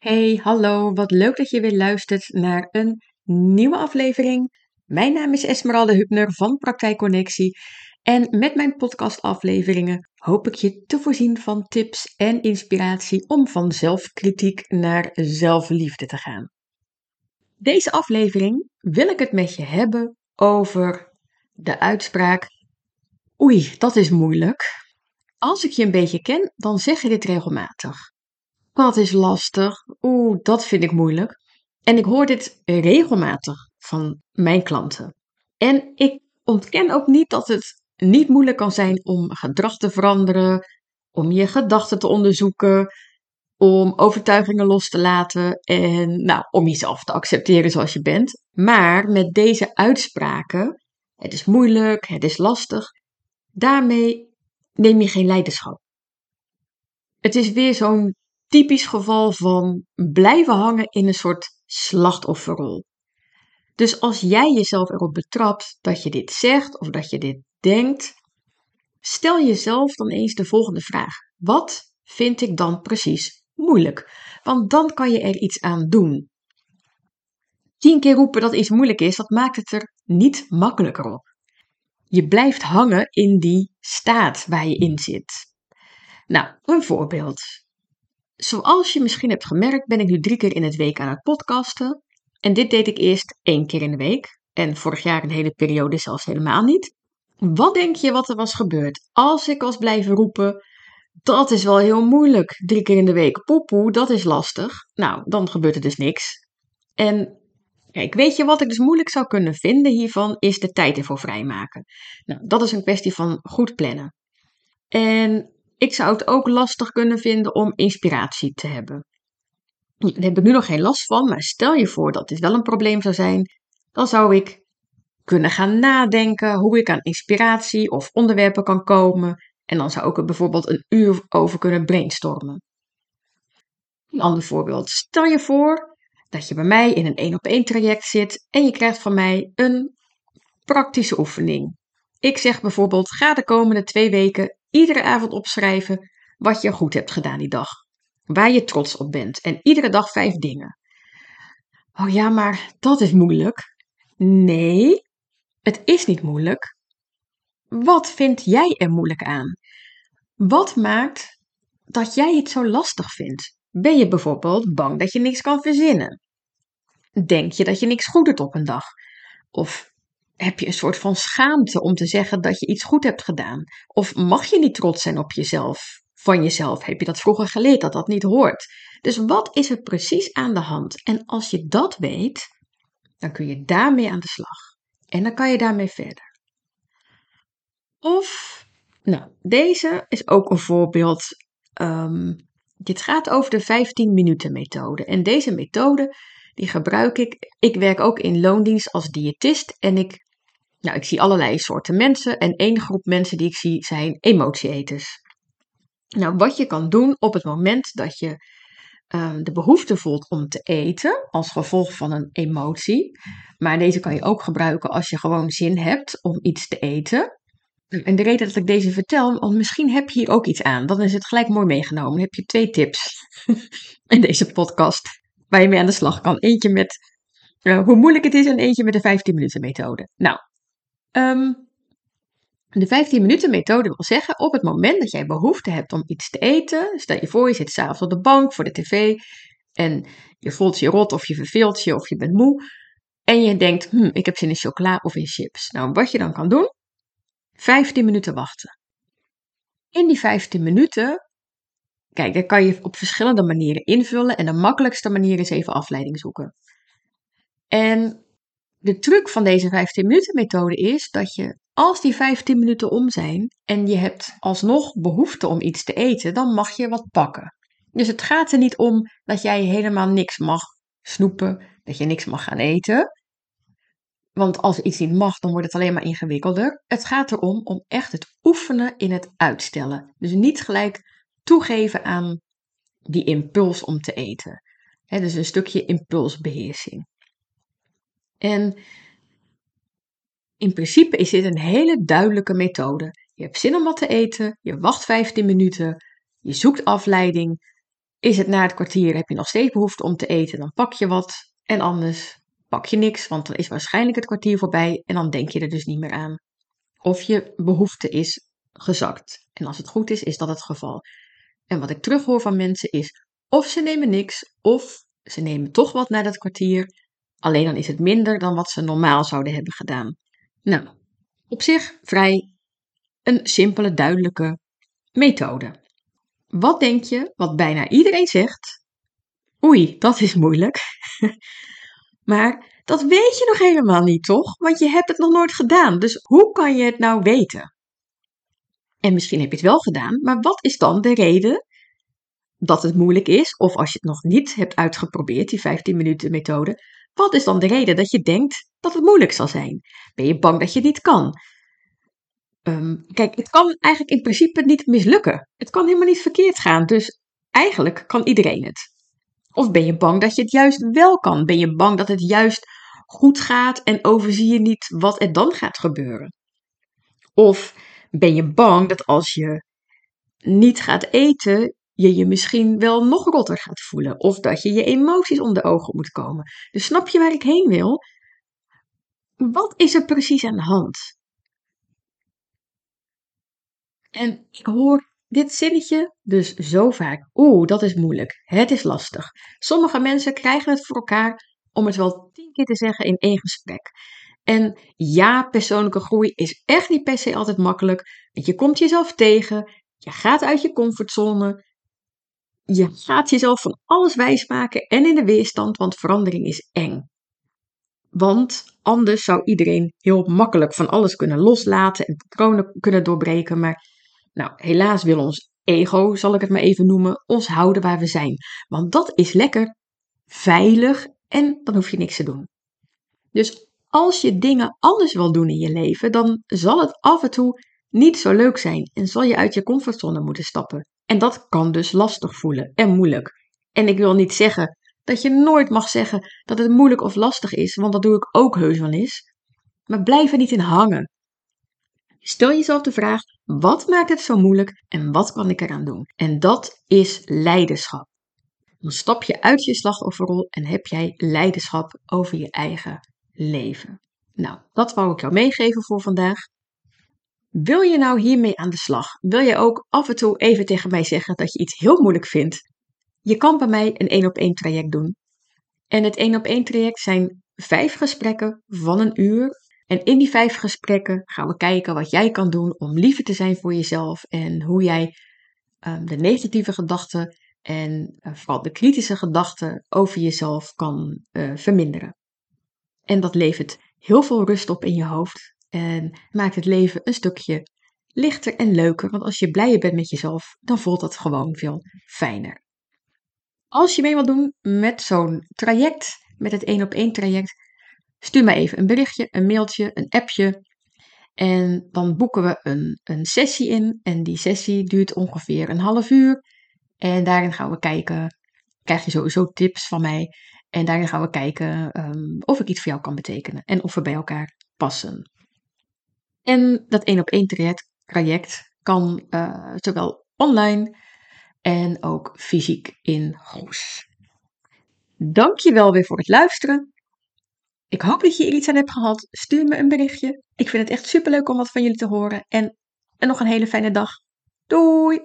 Hey, hallo, wat leuk dat je weer luistert naar een nieuwe aflevering. Mijn naam is Esmeralda Hubner van Praktijkconnectie en met mijn podcastafleveringen hoop ik je te voorzien van tips en inspiratie om van zelfkritiek naar zelfliefde te gaan. Deze aflevering wil ik het met je hebben over de uitspraak Oei, dat is moeilijk. Als ik je een beetje ken, dan zeg je dit regelmatig. Dat is lastig. Oeh, dat vind ik moeilijk. En ik hoor dit regelmatig van mijn klanten. En ik ontken ook niet dat het niet moeilijk kan zijn om gedrag te veranderen, om je gedachten te onderzoeken, om overtuigingen los te laten en nou, om jezelf te accepteren zoals je bent. Maar met deze uitspraken, het is moeilijk, het is lastig, daarmee neem je geen leiderschap. Het is weer zo'n typisch geval van blijven hangen in een soort slachtofferrol. Dus als jij jezelf erop betrapt dat je dit zegt of dat je dit denkt, stel jezelf dan eens de volgende vraag: wat vind ik dan precies moeilijk? Want dan kan je er iets aan doen. Tien keer roepen dat iets moeilijk is, dat maakt het er niet makkelijker op. Je blijft hangen in die staat waar je in zit. Nou, een voorbeeld. Zoals je misschien hebt gemerkt, ben ik nu drie keer in het week aan het podcasten. En dit deed ik eerst één keer in de week. En vorig jaar een hele periode zelfs helemaal niet. Wat denk je wat er was gebeurd als ik was blijven roepen? Dat is wel heel moeilijk. Drie keer in de week. Poepoe, dat is lastig. Nou, dan gebeurt er dus niks. En kijk, weet je wat ik dus moeilijk zou kunnen vinden hiervan? Is de tijd ervoor vrijmaken. Nou, dat is een kwestie van goed plannen. En ik zou het ook lastig kunnen vinden om inspiratie te hebben. Daar heb ik nu nog geen last van, maar stel je voor dat dit wel een probleem zou zijn, dan zou ik kunnen gaan nadenken hoe ik aan inspiratie of onderwerpen kan komen. En dan zou ik er bijvoorbeeld een uur over kunnen brainstormen. Een ander voorbeeld. Stel je voor dat je bij mij in een één op één traject zit en je krijgt van mij een praktische oefening. Ik zeg bijvoorbeeld: ga de komende twee weken iedere avond opschrijven wat je goed hebt gedaan die dag. Waar je trots op bent. En iedere dag vijf dingen. Oh ja, maar dat is moeilijk. Nee, het is niet moeilijk. Wat vind jij er moeilijk aan? Wat maakt dat jij het zo lastig vindt? Ben je bijvoorbeeld bang dat je niks kan verzinnen? Denk je dat je niks goed doet op een dag? Of heb je een soort van schaamte om te zeggen dat je iets goed hebt gedaan? Of mag je niet trots zijn op jezelf? Van jezelf heb je dat vroeger geleerd dat dat niet hoort. Dus wat is er precies aan de hand? En als je dat weet, dan kun je daarmee aan de slag. En dan kan je daarmee verder. Of, nou, deze is ook een voorbeeld. Um, dit gaat over de 15 minuten methode. En deze methode, die gebruik ik. Ik werk ook in loondienst als diëtist en ik nou, ik zie allerlei soorten mensen en één groep mensen die ik zie zijn emotieeters. Nou, wat je kan doen op het moment dat je ehm, de behoefte voelt om te eten als gevolg van een emotie, maar deze kan je ook gebruiken als je gewoon zin hebt om iets te eten. En de reden dat ik deze vertel, want misschien heb je hier ook iets aan. Dan is het gelijk mooi meegenomen. Dan heb je twee tips in deze podcast waar je mee aan de slag kan. Eentje met uh, hoe moeilijk het is en eentje met de 15 minuten methode. Nou, Um, de 15 minuten methode wil zeggen, op het moment dat jij behoefte hebt om iets te eten, stel je voor je zit s'avonds op de bank voor de tv en je voelt je rot of je verveelt je of je bent moe en je denkt, hm, ik heb zin in chocola of in chips. Nou, wat je dan kan doen, 15 minuten wachten. In die 15 minuten, kijk, daar kan je op verschillende manieren invullen en de makkelijkste manier is even afleiding zoeken. En de truc van deze 15 minuten methode is dat je als die 15 minuten om zijn en je hebt alsnog behoefte om iets te eten, dan mag je wat pakken. Dus het gaat er niet om dat jij helemaal niks mag snoepen, dat je niks mag gaan eten. Want als iets niet mag, dan wordt het alleen maar ingewikkelder. Het gaat erom om echt het oefenen in het uitstellen. Dus niet gelijk toegeven aan die impuls om te eten. He, dus een stukje impulsbeheersing. En in principe is dit een hele duidelijke methode. Je hebt zin om wat te eten, je wacht 15 minuten, je zoekt afleiding is het na het kwartier, heb je nog steeds behoefte om te eten, dan pak je wat. En anders pak je niks, want dan is waarschijnlijk het kwartier voorbij en dan denk je er dus niet meer aan. Of je behoefte is gezakt. En als het goed is, is dat het geval. En wat ik terughoor van mensen is, of ze nemen niks, of ze nemen toch wat na dat kwartier. Alleen dan is het minder dan wat ze normaal zouden hebben gedaan. Nou, op zich vrij een simpele, duidelijke methode. Wat denk je wat bijna iedereen zegt? Oei, dat is moeilijk. maar dat weet je nog helemaal niet, toch? Want je hebt het nog nooit gedaan. Dus hoe kan je het nou weten? En misschien heb je het wel gedaan, maar wat is dan de reden dat het moeilijk is? Of als je het nog niet hebt uitgeprobeerd, die 15 minuten methode, wat is dan de reden dat je denkt dat het moeilijk zal zijn? Ben je bang dat je het niet kan? Ehm, kijk, het kan eigenlijk in principe niet mislukken. Het kan helemaal niet verkeerd gaan. Dus eigenlijk kan iedereen het. Of ben je bang dat je het juist wel kan? Ben je bang dat het juist goed gaat en overzie je niet wat er dan gaat gebeuren? Of ben je bang dat als je niet gaat eten, je je misschien wel nog rotter gaat voelen? Of dat je je emoties onder ogen moet komen? Dus snap je waar ik heen wil? Wat is er precies aan de hand? En ik hoor dit zinnetje dus zo vaak. Oeh, dat is moeilijk. Het is lastig. Sommige mensen krijgen het voor elkaar om het wel tien keer te zeggen in één gesprek. En ja, persoonlijke groei is echt niet per se altijd makkelijk. Want je komt jezelf tegen, je gaat uit je comfortzone, je gaat jezelf van alles wijsmaken en in de weerstand, want verandering is eng. Want anders zou iedereen heel makkelijk van alles kunnen loslaten en patronen kunnen doorbreken. Maar nou, helaas wil ons ego, zal ik het maar even noemen, ons houden waar we zijn. Want dat is lekker, veilig en dan hoef je niks te doen. Dus als je dingen anders wil doen in je leven, dan zal het af en toe niet zo leuk zijn en zal je uit je comfortzone moeten stappen. En dat kan dus lastig voelen en moeilijk. En ik wil niet zeggen dat je nooit mag zeggen dat het moeilijk of lastig is, want dat doe ik ook heus wel eens. Maar blijf er niet in hangen. Stel jezelf de vraag: wat maakt het zo moeilijk en wat kan ik eraan doen? En dat is leiderschap. Dan stap je uit je slachtofferrol en heb jij leiderschap over je eigen leven. Nou, dat wou ik jou meegeven voor vandaag. Wil je nou hiermee aan de slag? Wil je ook af en toe even tegen mij zeggen dat je iets heel moeilijk vindt? Je kan bij mij een één op één traject doen. En het één op één traject zijn vijf gesprekken van een uur. En in die vijf gesprekken gaan we kijken wat jij kan doen om liever te zijn voor jezelf en hoe jij um, de negatieve gedachten en uh, vooral de kritische gedachten over jezelf kan uh, verminderen. En dat levert heel veel rust op in je hoofd en maakt het leven een stukje lichter en leuker. Want als je blijer bent met jezelf, dan voelt dat gewoon veel fijner. Als je mee wilt doen met zo'n traject, met het 1 op 1 traject, stuur mij even een berichtje, een mailtje, een appje. En dan boeken we een, een sessie in. En die sessie duurt ongeveer een half uur. En daarin gaan we kijken, krijg je sowieso tips van mij. En daarin gaan we kijken um, of ik iets voor jou kan betekenen en of we bij elkaar passen. En dat één op één traject, kan uh, zowel online en ook fysiek in Goes. Dankjewel weer voor het luisteren. Ik hoop dat je er iets aan hebt gehad. Stuur me een berichtje. Ik vind het echt superleuk om wat van jullie te horen. En, en nog een hele fijne dag. Doei!